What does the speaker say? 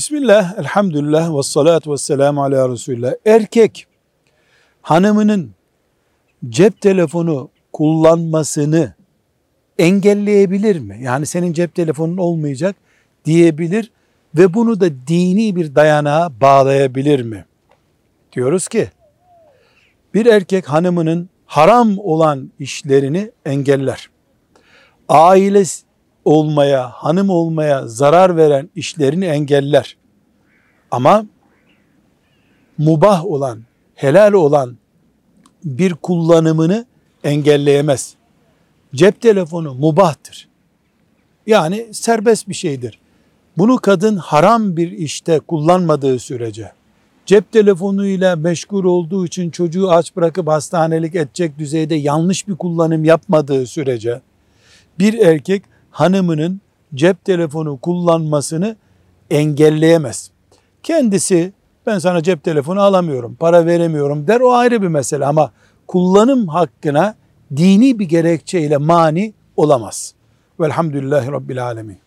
Bismillah, elhamdülillah ve salatu ve selamu ala Resulullah. Erkek hanımının cep telefonu kullanmasını engelleyebilir mi? Yani senin cep telefonun olmayacak diyebilir ve bunu da dini bir dayanağa bağlayabilir mi? Diyoruz ki bir erkek hanımının haram olan işlerini engeller. Aile olmaya, hanım olmaya zarar veren işlerini engeller. Ama mubah olan, helal olan bir kullanımını engelleyemez. Cep telefonu mubahtır. Yani serbest bir şeydir. Bunu kadın haram bir işte kullanmadığı sürece, cep telefonuyla meşgul olduğu için çocuğu aç bırakıp hastanelik edecek düzeyde yanlış bir kullanım yapmadığı sürece, bir erkek hanımının cep telefonu kullanmasını engelleyemez. Kendisi ben sana cep telefonu alamıyorum, para veremiyorum der o ayrı bir mesele ama kullanım hakkına dini bir gerekçeyle mani olamaz. Velhamdülillahi Rabbil Alemin.